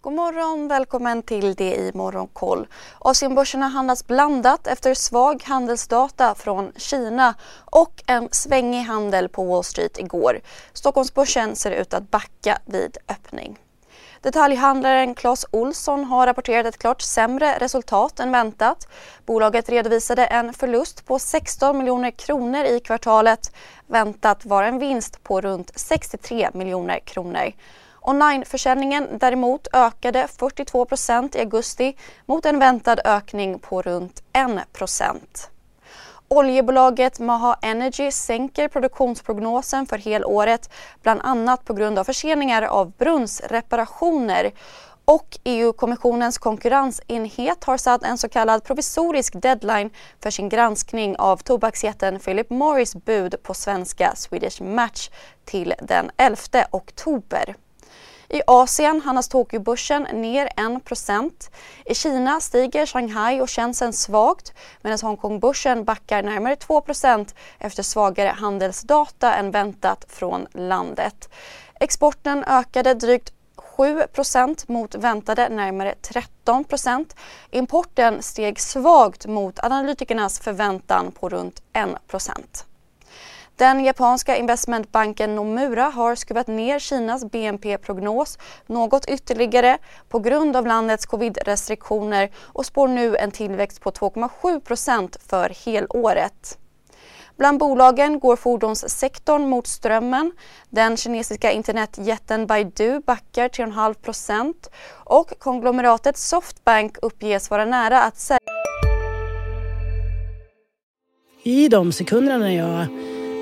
God morgon, välkommen till det i Morgonkoll. Asienbörserna handlas blandat efter svag handelsdata från Kina och en svängig handel på Wall Street igår. Stockholmsbörsen ser ut att backa vid öppning. Detaljhandlaren Clas Olsson har rapporterat ett klart sämre resultat än väntat. Bolaget redovisade en förlust på 16 miljoner kronor i kvartalet. Väntat var en vinst på runt 63 miljoner kronor. Onlineförsäljningen däremot ökade 42% i augusti mot en väntad ökning på runt 1 Oljebolaget Maha Energy sänker produktionsprognosen för helåret bland annat på grund av förseningar av brunnsreparationer och EU-kommissionens konkurrensenhet har satt en så kallad provisorisk deadline för sin granskning av tobaksjätten Philip Morris bud på svenska Swedish Match till den 11 oktober. I Asien handlas Tokyobörsen ner 1% I Kina stiger Shanghai och Shenzhen svagt medan Hongkongbörsen backar närmare 2% efter svagare handelsdata än väntat från landet. Exporten ökade drygt 7% mot väntade närmare 13% Importen steg svagt mot analytikernas förväntan på runt 1 den japanska investmentbanken Nomura har skruvat ner Kinas BNP-prognos något ytterligare på grund av landets covid-restriktioner och spår nu en tillväxt på 2,7% för helåret. Bland bolagen går fordonssektorn mot strömmen. Den kinesiska internetjätten Baidu backar 3,5% och konglomeratet Softbank uppges vara nära att sälja. I de sekunderna när jag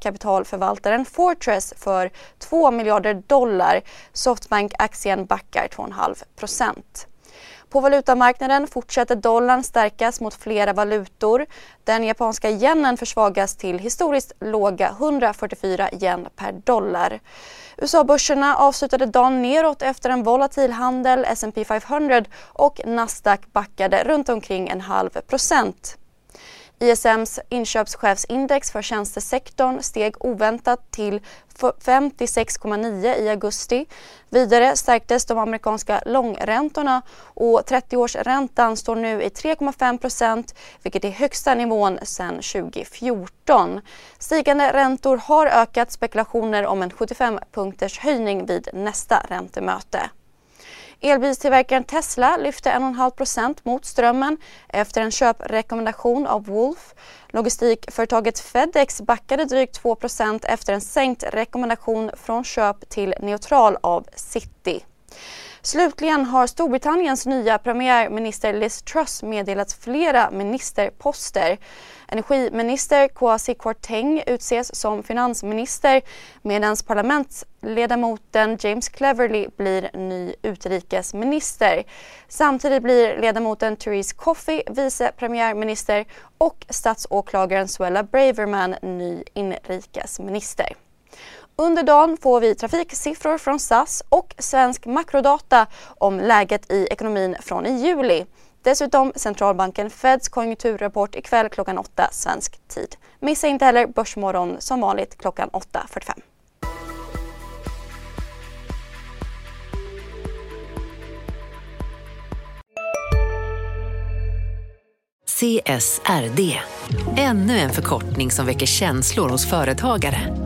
kapitalförvaltaren Fortress för 2 miljarder dollar. Softbank-aktien backar 2,5 procent. På valutamarknaden fortsätter dollarn stärkas mot flera valutor. Den japanska yenen försvagas till historiskt låga 144 yen per dollar. USA-börserna avslutade dagen neråt efter en volatil handel. S&P 500 och Nasdaq backade runt omkring en halv procent. ISMs inköpschefsindex för tjänstesektorn steg oväntat till 56,9 i augusti. Vidare stärktes de amerikanska långräntorna och 30-årsräntan står nu i 3,5% vilket är högsta nivån sedan 2014. Stigande räntor har ökat spekulationer om en 75 punkters höjning vid nästa räntemöte. Elbilstillverkaren Tesla lyfte 1,5% mot strömmen efter en köprekommendation av Wolf. Logistikföretaget Fedex backade drygt 2% efter en sänkt rekommendation från köp till neutral av City. Slutligen har Storbritanniens nya premiärminister Liz Truss meddelat flera ministerposter. Energiminister Kwasi Kwarteng utses som finansminister medan parlamentsledamoten James Cleverly blir ny utrikesminister. Samtidigt blir ledamoten Therese Coffey vice premiärminister och statsåklagaren Suella Braverman ny inrikesminister. Under dagen får vi trafiksiffror från SAS och svensk makrodata om läget i ekonomin från i juli. Dessutom centralbanken Feds konjunkturrapport ikväll klockan 8 svensk tid. Missa inte heller Börsmorgon som vanligt klockan 8.45. CSRD, ännu en förkortning som väcker känslor hos företagare.